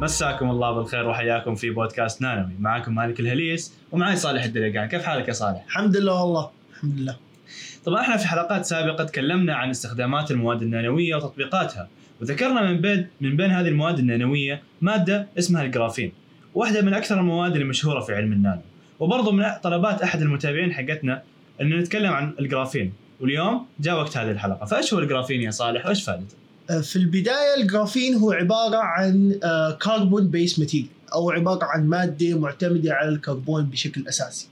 مساكم الله بالخير وحياكم في بودكاست نانوي. معاكم مالك الهليس ومعي صالح الدليقان كيف حالك يا صالح؟ الحمد لله والله. الحمد لله. طبعا إحنا في حلقات سابقة تكلمنا عن استخدامات المواد النانوية وتطبيقاتها وذكرنا من بين من بين هذه المواد النانوية مادة اسمها الجرافين واحدة من أكثر المواد المشهورة في علم النانو. وبرضه من طلبات أحد المتابعين حقتنا أن نتكلم عن الجرافين واليوم جاء وقت هذه الحلقة. فإيش هو الجرافين يا صالح؟ وإيش فائدته؟ آه، في البداية الجرافين هو عبارة عن carbon-based material أو عبارة عن مادة معتمدة على الكربون بشكل أساسي.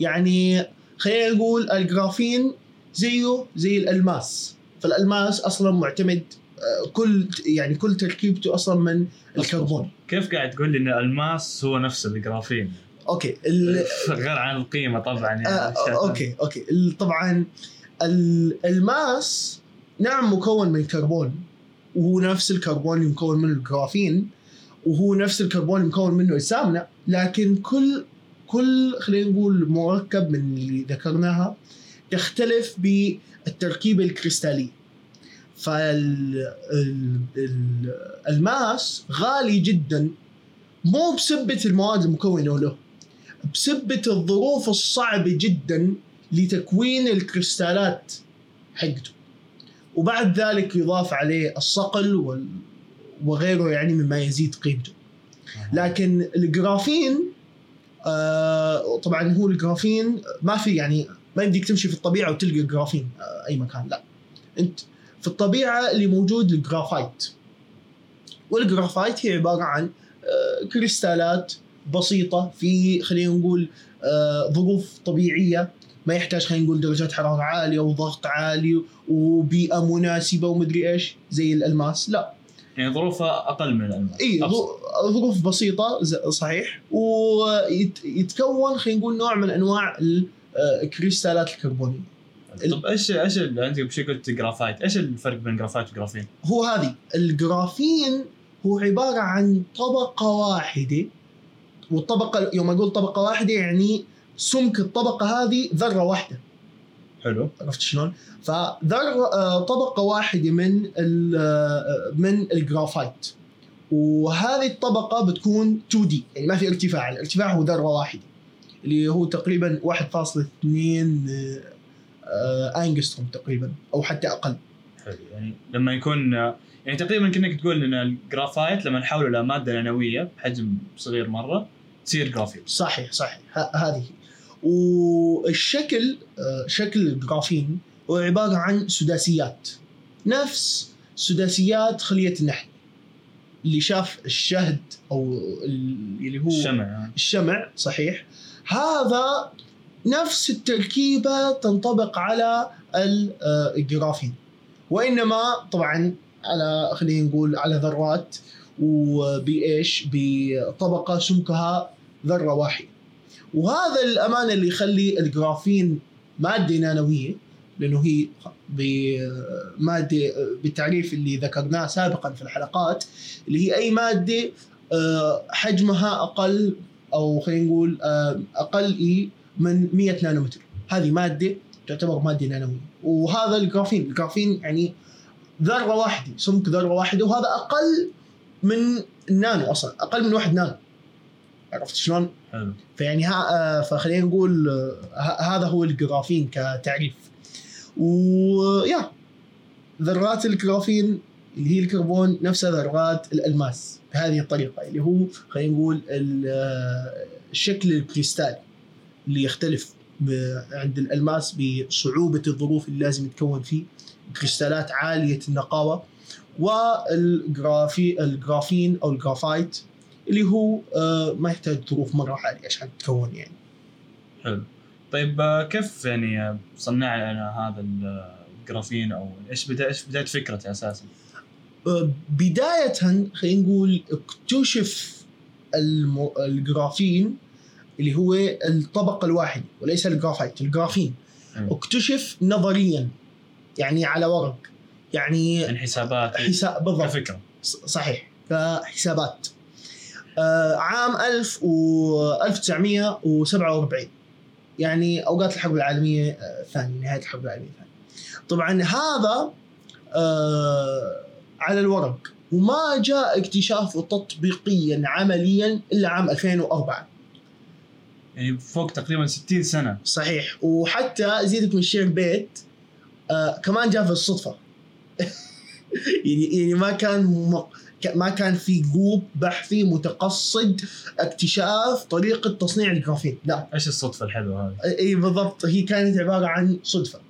يعني خلينا نقول الجرافين زيه زي الألماس. فالألماس أصلا معتمد آه، كل يعني كل تركيبته أصلا من الكربون. كيف قاعد تقول لي إن الألماس هو نفس الجرافين؟ okay ال- غير عن القيمة طبعا يعني. آه okay okay. طبعا ال- الماس نعم مكون من كربون وهو نفس الكربون اللي مكون منه الجرافين وهو نفس الكربون اللي مكون منه السماد لكن كل كل خلينا نقول مركب من اللي ذكرناها تختلف بالتركيبة الكريستالية. فالماس غالي جدا مو بسبة المواد المكونة له بسبة الظروف الصعبة جدا لتكوين الكريستالات حقته. وبعد ذلك يضاف عليه الصقل. وغيره يعني مما يزيد قيمته. لكن الجرافين آه طبعا هو الجرافين ما في يعني ما يمديك تمشي في الطبيعة وتلقى جرافين آه أي مكان لا. أنت في الطبيعة اللي موجود ال graphite. وال graphite هي عبارة عن آه كريستالات بسيطة في خلينا نقول آه، ظروف طبيعية ما يحتاج خلينا نقول درجات حرارة عالية وضغط عالي وبيئة مناسبة ومدري إيش زي الألماس. لا. يعني ظروفها أقل من الألماس. إي ظروف بسيطة ز- صحيح. ويتكون خلينا نقول نوع من أنواع ال- آه، الكريستالات الكربونية طب إيش إيش أنت بشي قلت جرافايت إيش الفرق بين جرافايت وجرافين؟ هو هذه. الجرافين هو عبارة عن طبقة واحدة والطبقة يوم أقول طبقة واحدة يعني سمك الطبقة هذه ذرة واحدة. حلو. عرفت شلون؟ فذرة آه، طبقة واحدة من آه، من الجرافايت. وهذه الطبقة بتكون 2 دي يعني ما في ارتفاع، الارتفاع هو ذرة واحدة اللي هو تقريبا 1.2 آه، آنجستروم تقريبا أو حتى أقل. حلو. يعني لما يكون يعني تقريبا كأنك تقول إن الجرافايت لما نحوله لمادة نانوية بحجم صغير مرة تصير جرافين صحيح صحيح. هذه والشكل آه، شكل الجرافين هو عبارة عن سداسيات. نفس سداسيات خلية النحل. اللي شاف الشهد أو ال- اللي هو الشمع. الشمع صحيح. هذا نفس التركيبة تنطبق على آه، الجرافين. وإنما طبعا على خلينا نقول على ذرات وبإيش؟ بطبقة سمكها ذرة واحدة. وهذا الأمانة اللي يخلي الجرافين مادة نانوية لأنه هي بمادة بالتعريف اللي ذكرناه سابقا في الحلقات اللي هي أي مادة آه، حجمها أقل أو خلينا نقول آه، أقل إيه من 100 نانومتر. هذه مادة تعتبر مادة نانوية. وهذا الجرافين الجرافين يعني ذرة واحدة سمك ذرة واحدة وهذا أقل من النانو أصلا أقل من واحد نانو. عرفت شلون؟ حلو فيعني ها آه، فخلينا نقول آه، هذا هو الجرافين كتعريف ويا ذرات الجرافين اللي هي الكربون نفسها ذرات الألماس بهذه الطريقة اللي هو خلينا نقول آه، الشكل الكريستالي اللي يختلف عند الألماس بصعوبة الظروف اللي لازم يتكون فيه كريستالات عالية النقاوة والجرافي الجرافين أو الجرافايت اللي هو آه، ما يحتاج ظروف مرة عاليه عشان تتكون يعني. حلو. طيب آه، كيف يعني آه، صنعنا هذا الجرافين أو إيش بدأ إيش بدايه فكرته أساسا؟ بداية خلينا نقول اكتشف. الجرافين اللي هو الطبقة الواحدة وليس الجرافايت الجرافين. حلو. اكتشف نظريا يعني على ورق. يعني يعني حسابات. حساب بالضبط. كفكرة. صحيح. كحسابات. عام 1000 و 1947 يعني أوقات الحرب العالمية آه، الثانية نهاية الحرب العالمية الثانية طبعا هذا آه، على الورق وما جاء اكتشافه تطبيقيا عمليا إلا عام 2004 يعني فوق تقريبا 60 سنة. صحيح. وحتى ازيدك من الشيء البيت آه كمان جاء في الصدفة. يعني يعني ما كان م... ما كان في group بحثي متقصد اكتشاف طريقة تصنيع الجرافين لا. إيش الصدفة الحلوة هذه؟ إي بالضبط. هي كانت عبارة عن صدفة.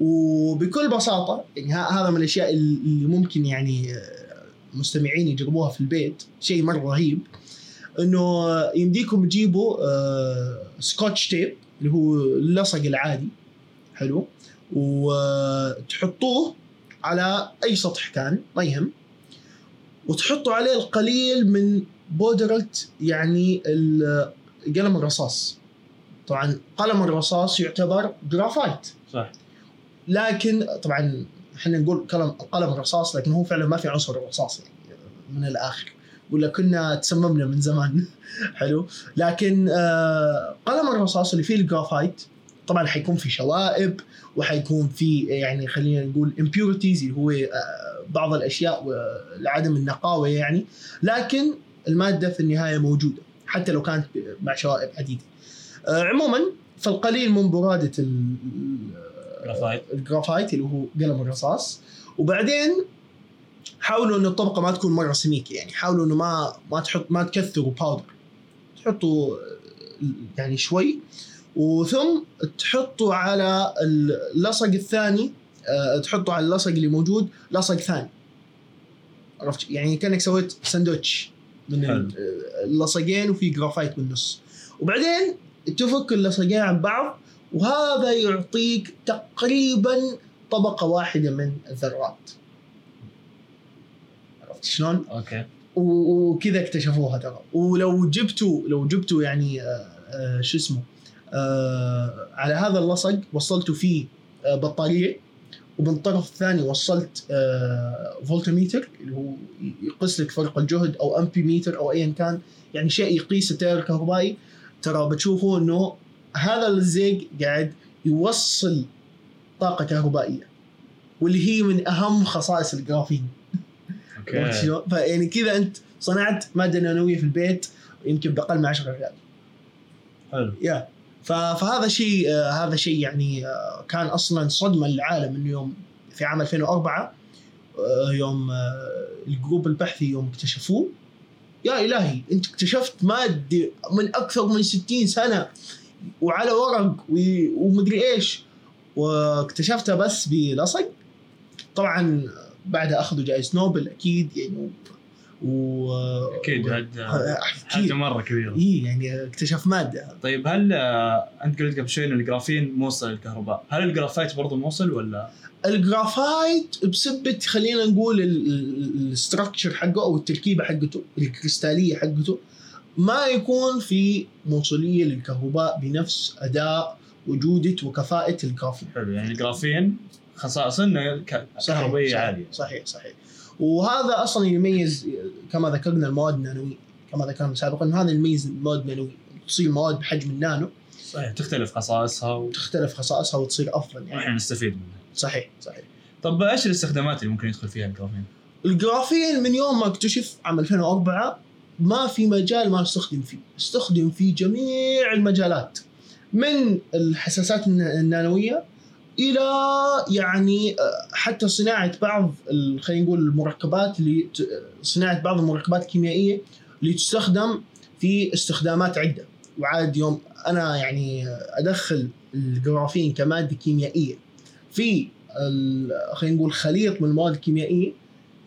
وبكل بساطة يعني هذا من الأشياء اللي ممكن يعني آه، مستمعين يجربوها في البيت. شيء مرة رهيب. إنه يمديكم تجيبوا آه، scotch tape اللي هو اللصق العادي. حلو. وتحطوه على أي سطح كان ما يهم. وتحطوا عليه القليل من بودرة يعني قلم الرصاص. طبعا قلم الرصاص يعتبر جرافايت. صح. لكن طبعا إحنا نقول قلم قلم الرصاص لكن هو فعلا ما في عنصر الرصاص يعني من الآخر. ولا كنا تسممنا من زمان. حلو. لكن آه قلم الرصاص اللي فيه الجرافايت طبعا حيكون في شوائب وحيكون في يعني خلينا نقول impurities اللي هو آه بعض الأشياء لعدم النقاوة يعني لكن المادة في النهاية موجودة حتى لو كانت مع شوائب عديدة. آه عموما فالقليل من برادة ال- graphite. ال graphite اللي هو قلم الرصاص وبعدين حاولوا انه الطبقة ما تكون مرة سميكه يعني حاولوا إنه ما ما تحط ما تكثروا powder تحطوا يعني شوي وثم تحطوا على اللصق الثاني آه، تحطوا على اللصق اللي موجود لصق ثاني. عرفت؟ يعني كأنك سويت ساندوتش من. ال- اللصقين وفي جرافايت بالنص. وبعدين تفك اللصقين عن بعض وهذا يعطيك تقريبا طبقة واحدة من الذرات. عرفت شلون؟ Okay. وكذا اكتشفوها ترى. ولو جبتوا لو جبتوا يعني آه، آه، شو اسمه آه، على هذا اللصق وصلتوا فيه آه، بطارية ومن الطرف الثاني وصلت آه، فولتميتر اللي هو يقيس لك فرق الجهد أو امبي ميتر أو ايا كان يعني شيء يقيس التيار الكهربائي. ترى بتشوفوا إنه هذا اللزيق قاعد يوصل طاقة كهربائية واللي هي من أهم خصائص الجرافين. Okay؟ فيعني كذا أنت صنعت مادة نانوية في البيت يمكن بأقل من 10 ريال. حلو. Yeah. فهذا شيء هذا شيء يعني كان أصلا صدمة للعالم إنه يوم في عام 2004 آه يوم آه ال group البحثي يوم اكتشفوه يا إلهي أنت اكتشفت مادة من أكثر من 60 سنة وعلى ورق ومدري إيش واكتشفتها بس بلصق طبعا بعدها أخذوا جائزة نوبل أكيد يعني و أكيد هذا حاجة مرة كبيره اي يعني اكتشف مادة. طيب هل آه، أنت قلت قبل شوي إن الجرافين موصل للكهرباء، هل الجرافايت برضه موصل ولا؟ الجرافايت بسبة خلينا نقول ال structure حقه أو التركيبة حقته الكريستالية حقته ما يكون في موصليه للكهرباء بنفس أداء وجودة وكفاءة الجرافين. حلو يعني الجرافين خصائصه إنه كهربائية عالية. صحيح صحيح. وهذا أصلا يميز كما ذكرنا المواد النانوية كما ذكرنا سابقا هذا يميز المواد النانوية. تصير مواد بحجم النانو. صحيح تختلف خصائصها و- تختلف خصائصها وتصير أفضل وإحنا يعني نستفيد منها. صحيح صحيح. طب إيش الاستخدامات اللي ممكن يدخل فيها الجرافين؟ الجرافين من يوم ما اكتشف عام 2004 ما في مجال ما استخدم فيه. استخدم في جميع المجالات من الحساسات الن- النانوية إلى يعني آه، حتى صناعة بعض خلينا نقول المركبات اللي ت- صناعة بعض المركبات الكيميائية اللي تستخدم في استخدامات عدة. وعاد يوم أنا يعني أدخل الجرافين كمادة كيميائية في خلينا نقول خليط من المواد الكيميائية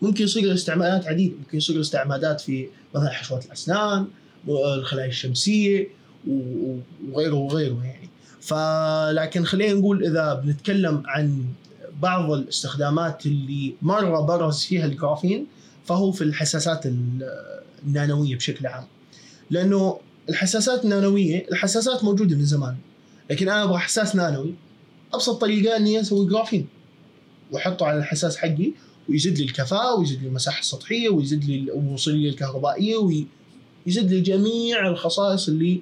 ممكن يصير استعمالات عديدة. ممكن يصير استعمالات في مثلا حشوات الأسنان الخلايا الشمسية وغيره وغيره يعني. فلكن خلينا نقول إذا بنتكلم عن بعض الاستخدامات اللي مرة برز فيها الجرافين فهو في الحساسات ال- النانوية بشكل عام. لأنه الحساسات النانوية الحساسات موجودة من زمان لكن أنا أبغى حساس نانوي أبسط طريقة إني أسوي جرافين. وأحطه على الحساس حقي ويزيد لي الكفاءة ويزيد لي المساحة السطحية ويزيد لي الوصولية الكهربائية ويزيد لي جميع الخصائص اللي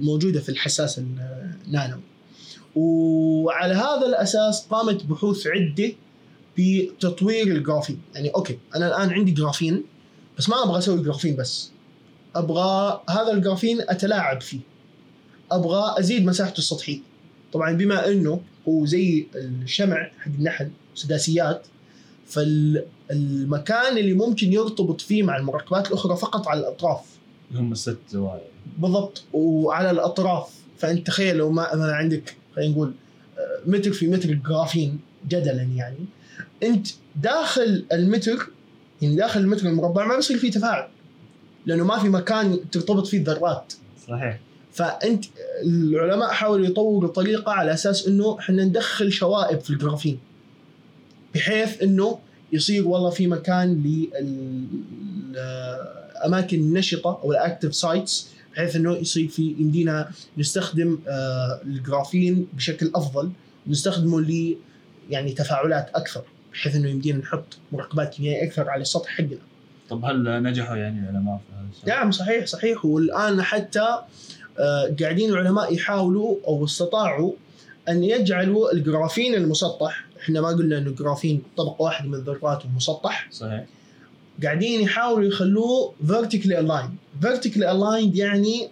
موجودة في الحساس النانوي وعلى هذا الأساس قامت بحوث عدة بتطوير الجرافين. يعني okay أنا الآن عندي جرافين بس ما أبغى أسوي جرافين بس. أبغى هذا الجرافين أتلاعب فيه. أبغى أزيد مساحته السطحية. طبعا بما إنه هو زي الشمع حق النحل سداسيات فالمكان اللي ممكن يرتبط فيه مع المركبات الأخرى فقط على الأطراف. هم الست زوايا. بالضبط. وعلى الأطراف فأنت تخيل لو ما ما عندك خلينا نقول آه، متر في متر جرافين جدلا يعني أنت داخل المتر يعني داخل المتر المربع ما بيصير فيه تفاعل لأنه ما في مكان ترتبط فيه الذرات. صحيح. فأنت العلماء حاولوا يطوروا طريقه على أساس إنه إحنا ندخل شوائب في الجرافين بحيث إنه يصير والله في مكان للاماكن النشطه أو ال active sites بحيث إنه يصير في يمدينا نستخدم آه، الجرافين بشكل أفضل ونستخدمه ل يعني تفاعلات أكثر بحيث إنه يمدينا نحط مركبات كيميائية أكثر على السطح حقنا. طب هل نجحوا يعني العلماء في هذا الشيء؟ نعم صحيح صحيح والآن حتى آه، قاعدين العلماء يحاولوا أو استطاعوا أن يجعلوا الجرافين المسطح إحنا ما قلنا إنه الجرافين طبقه واحدة من الذرات ومسطح صحيح قاعدين يحاولوا يخلوه vertically aligned. Vertically aligned يعني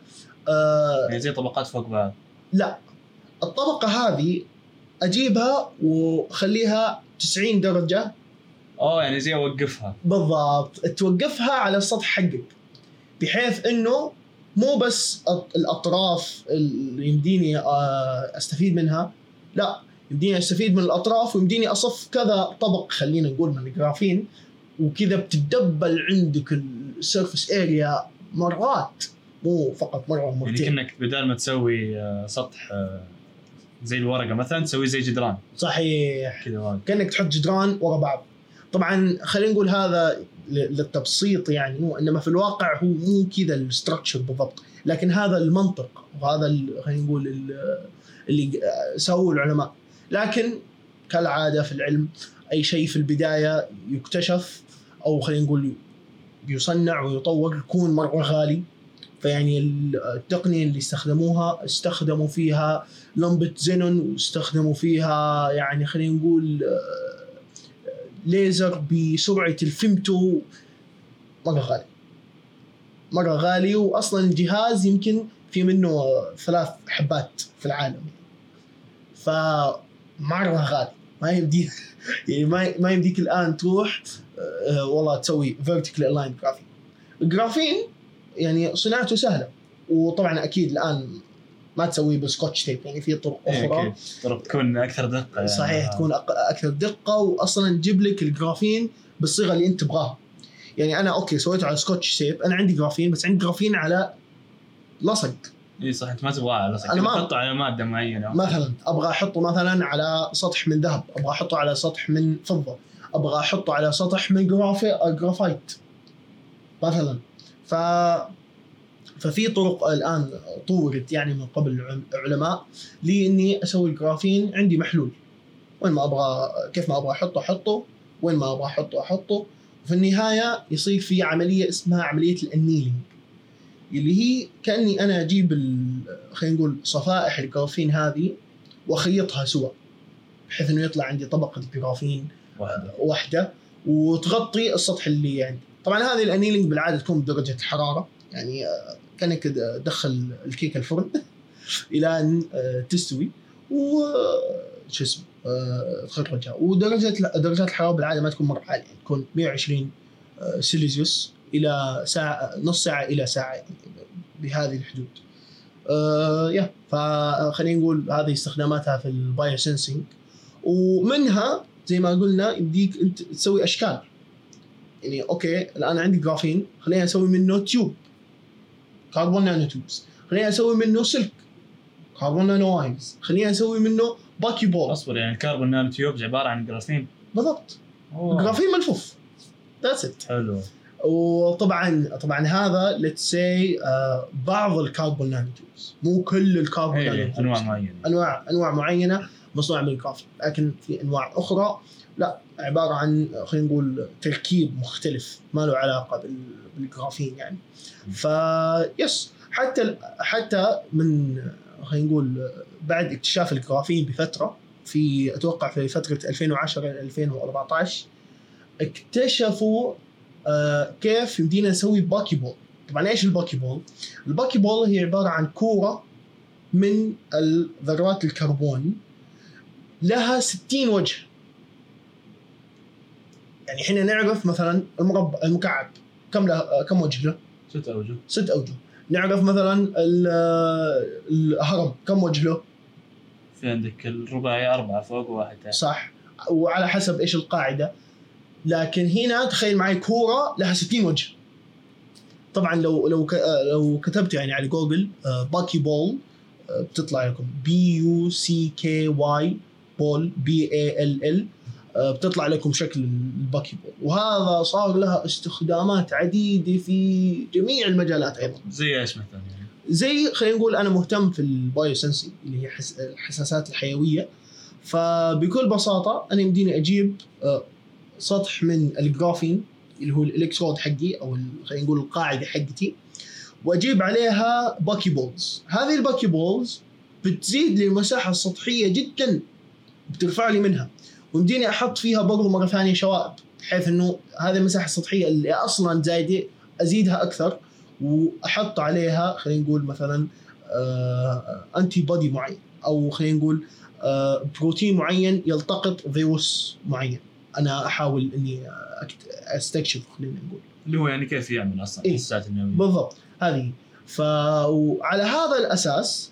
آه يعني زي طبقات فوق بعض. لا. الطبقة هذه أجيبها وخليها 90 درجة. أوه يعني زي أوقفها. بالضبط. توقفها على السطح حقك. بحيث إنه مو بس الأطراف اللي يمديني آه، أستفيد منها. لا يمديني أستفيد من الأطراف ويمديني أصف كذا طبق خلينا نقول من الجرافين. وكذا بتدبل عندك ال surface area مرات مو فقط مرة يعني مرتين. كأنك بدال ما تسوي آه، سطح آه، زي الورقة مثلا تسوي زي جدران. صحيح. كذا كأنك تحط جدران ورا بعض. طبعا خلينا نقول هذا للتبسيط يعني مو إنما في الواقع هو مو كذا الاستراكشر بالضبط. لكن هذا المنطق وهذا خلينا نقول ال- اللي سووه العلماء. لكن كالعادة في العلم أي شيء في البداية يكتشف أو خلينا نقول يصنع ويطور يكون مره غالي. فيعني التقنية اللي استخدموها استخدموا فيها لمبه زينون واستخدموا فيها يعني خلينا نقول آه، ليزر بسرعة الفيمتو. مرة غالي. مرة غالي واصلا الجهاز يمكن في منه ثلاث حبات في العالم. فمرة غالي. ما يمديك يعني ما ما يمديك الآن تروح والله تسوي vertical aligned graphene الجرافين يعني صناعته سهلة. وطبعا أكيد الآن ما تسويه بال Scotch tape يعني في طرق إيه، أخرى. طرق تكون أكثر دقة. يعني. صحيح تكون أكثر دقة. واصلا تجيب لك الجرافين بالصيغة اللي أنت تبغاها. يعني أنا okay سويته على Scotch tape أنا عندي جرافين بس عندي جرافين على لصق. اي صح. أنت ما تبغاه على أنا ما- تحطه على مادة معينة. مثلا أبغى أحطه مثلا على سطح من ذهب. أبغى أحطه على سطح من فضة. أبغى أحطه على سطح من جرافايت مثلا. ف ففي طرق الآن طورت يعني من قبل العل- العلماء لإني أسوي الجرافين عندي محلول. وين ما أبغى كيف ما أبغى أحطه أحطه. وين ما أبغى أحطه أحطه. وفي النهاية يصير في عملية اسمها عملية ال annealing اللي هي كأني أنا أجيب خلينا نقول صفائح الجرافين هذه وأخيطها سوا بحيث إنه يطلع عندي طبقة جرافين واحدة وتغطي السطح اللي عندي طبعا هذه الأنيلينج بالعادة تكون بدرجة حرارة يعني آه، كأنك تدخل الكيكة الفرن إلى أن آه، تستوي و شو اسمه آه، تخرجها ودرجة درجات الحرارة بالعادة ما تكون مرة عالية يعني تكون 120 آه، سيليزيوس إلى ساعة نص ساعة إلى ساعة يعني بهذه الحدود. Yeah فخلينا نقول هذه استخداماتها في ال biosensing ومنها زي ما قلنا يمديك أنت تسوي أشكال. يعني okay الان عندي جرافين خليني أسوي منه tube carbon nanotubes خليني أسوي منه سلك carbon nanowires خليني أسوي منه buckyball أصبر يعني ال carbon nanotubes عبارة عن جرافين بالضبط. جرافين ملفوف that's it حلو. وطبعا طبعا هذا let's say بعض ال carbon nanotubes مو كل ال carbon nanotubes أنواع معينة. أنواع أنواع معينة. مصنوعه من الجرافين لكن في أنواع أخرى لا عبارة عن خلينا نقول تركيب مختلف ما له علاقة بال- بالجرافين يعني. ف yes حتى حتى من خلينا نقول بعد اكتشاف الجرافين بفترة في أتوقع في فترة 2010 ل 2014 اكتشفوا آه كيف يمدينا نسوي buckyball. طبعا إيش ال buckyball؟ ال buckyball هي عبارة عن كورة من ذرات الكربون لها 60 وجه. يعني إحنا نعرف مثلا المربع المكعب. كم له كم وجه له؟ ست أوجه. ست أوجه. نعرف مثلا ال- الهرم. كم وجه له؟ في عندك الرباعي أربعة فوق وواحد تحت صح. وعلى حسب إيش القاعدة. لكن هنا تخيل معي كورة لها 60 وجه. طبعا لو لو لو كتبت يعني على Google buckyball بتطلع لكم. B U C K Y ball B A L L بتطلع لكم شكل ال buckyball وهذا صار لها استخدامات عديدة في جميع المجالات أيضا. زي إيش مثلا يعني؟ زي خلينا نقول أنا مهتم في ال biosensing اللي هي حس... الحساسات الحيوية. فبكل بساطة أنا يمديني أجيب آه، سطح من الجرافين اللي هو الإلكترود حقي أو خلينا نقول القاعدة حقتي وأجيب عليها buckyballs هذه ال buckyballs بتزيد لي المساحه السطحية جدا. بترفع لي منها. ويمديني أحط فيها برضو مرة ثانية شوائب بحيث إنه هذه المساحة السطحية اللي أصلا زايدة أزيدها أكثر وأحط عليها خلينا نقول مثلا آه antibody معين أو خلينا نقول آه بروتين معين يلتقط فيروس معين. أنا أحاول إني أكت- استكشف خلينا نقول. اللي هو يعني كيف يعمل أصلا إيه. الحساسات النانوية بالضبط هذه. فعلى هذا الأساس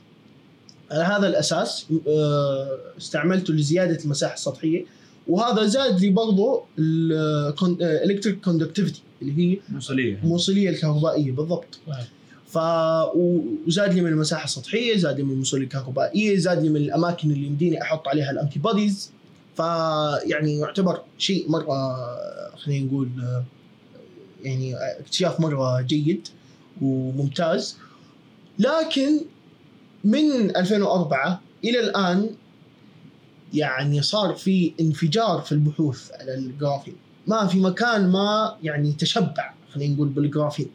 على هذا الأساس آه، استعملته لزيادة المساحة السطحية. وهذا زاد لي برضو ال electric conductivity اللي هي موصلية. الموصليه الكهربائية بالضبط. صحيح. ف وزاد لي من المساحة السطحية زاد لي من الموصلية الكهربائية زاد لي من الأماكن اللي يمديني أحط عليها ال antibodies فيعني يعتبر شيء مرة خلينا نقول آه، يعني اكتشاف مرة جيد وممتاز. لكن من 2004 إلى الآن يعني صار في انفجار في البحوث على الجرافين. ما في مكان ما يعني تشبع خلينا نقول بالجرافين.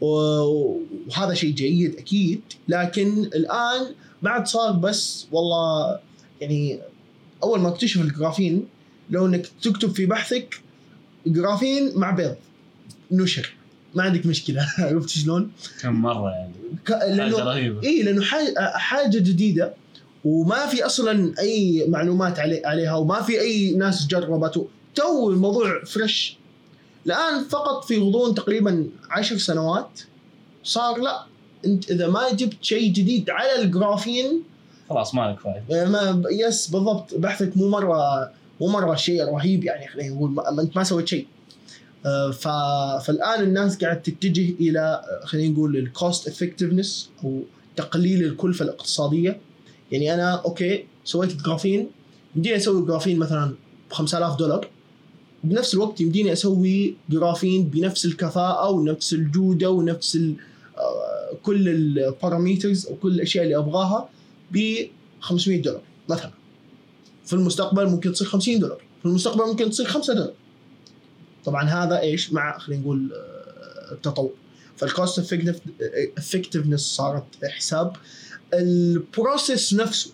وهذا شيء جيد أكيد لكن الآن بعد صار بس والله يعني أول ما اكتشف الجرافين لو إنك تكتب في بحثك جرافين مع بيض نشر. ما عندك مشكلة. عرفت شلون؟ كم مرة يعني؟ ك- حاجة رهيبة. اي لأنه حاجة جديدة وما في أصلا أي معلومات علي عليها وما في أي ناس جربته. تو الموضوع fresh الآن فقط في غضون تقريبا عشر سنوات صار لا. أنت إذا ما جبت شيء جديد على الجرافين خلاص ما لك فايده ما يس بالضبط. بحثك مو مره مو مرة شيء رهيب يعني خلينا نقول أنت ما سويت شيء. آه،. فالآن الناس قاعد تتجه إلى آه، خلينا نقول ال cost effectiveness أو تقليل الكلفة الاقتصادية. يعني أنا okay سويت جرافين يمديني أسوي جرافين مثلا ب 5000 دولار. بنفس الوقت يمديني أسوي جرافين بنفس الكفاءة ونفس الجودة ونفس ال... آه، كل ال parameters وكل الأشياء اللي أبغاها ب 500 دولار مثلا. في المستقبل ممكن تصير 50 دولار في المستقبل ممكن تصير 5 دولار. طبعا هذا إيش؟ مع خلينا نقول آه، التطور. فال cost effectiveness صارت حساب. ال process نفسه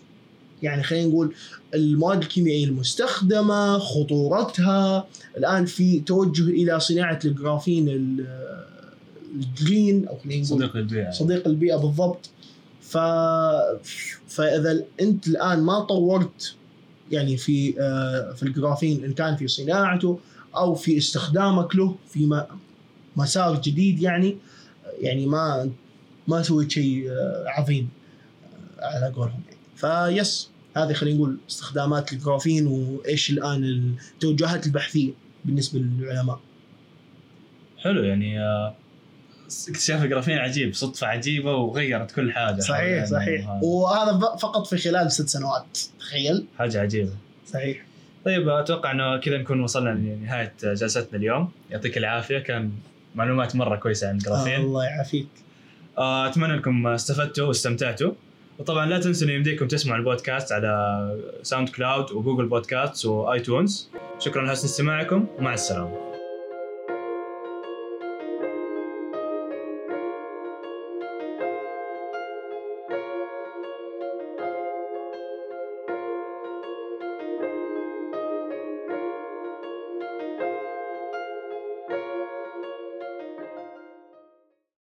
يعني خلينا نقول المواد الكيميائية المستخدمة خطورتها. الآن في توجه إلى صناعة الجرافين ال- ال green أو خلينا نقول صديق البيئة. صديق البيئة بالضبط. ف فإذا أنت الآن ما طورت يعني في آه، في الجرافين إن كان في صناعته أو في استخدامك له في مسار جديد يعني يعني ما ما سويت شيء آه، عظيم آه، على قولهم. يعني. فبس هذه خلينا نقول استخدامات الجرافين وإيش الآن التوجهات البحثية بالنسبة للعلماء. حلو يعني آه، اكتشاف الجرافين عجيب صدفة عجيبة وغيرت كل حاجة صحيح صحيح. وهذا. فقط في خلال ست سنوات تخيل. حاجة عجيبة. صحيح. طيب أتوقع إنه كذا نكون وصلنا لنهاية جلستنا اليوم. يعطيك العافية. كان معلومات مرة كويسة عن آه الجرافين الله يعافيك. آه، أتمنى إنكم استفدتوا واستمتعتوا. وطبعا لا تنسوا إنه يمديكم تسمعوا البودكاست على SoundCloud و Google Podcast و iTunes. شكرا لحسن استماعكم. ومع السلامة.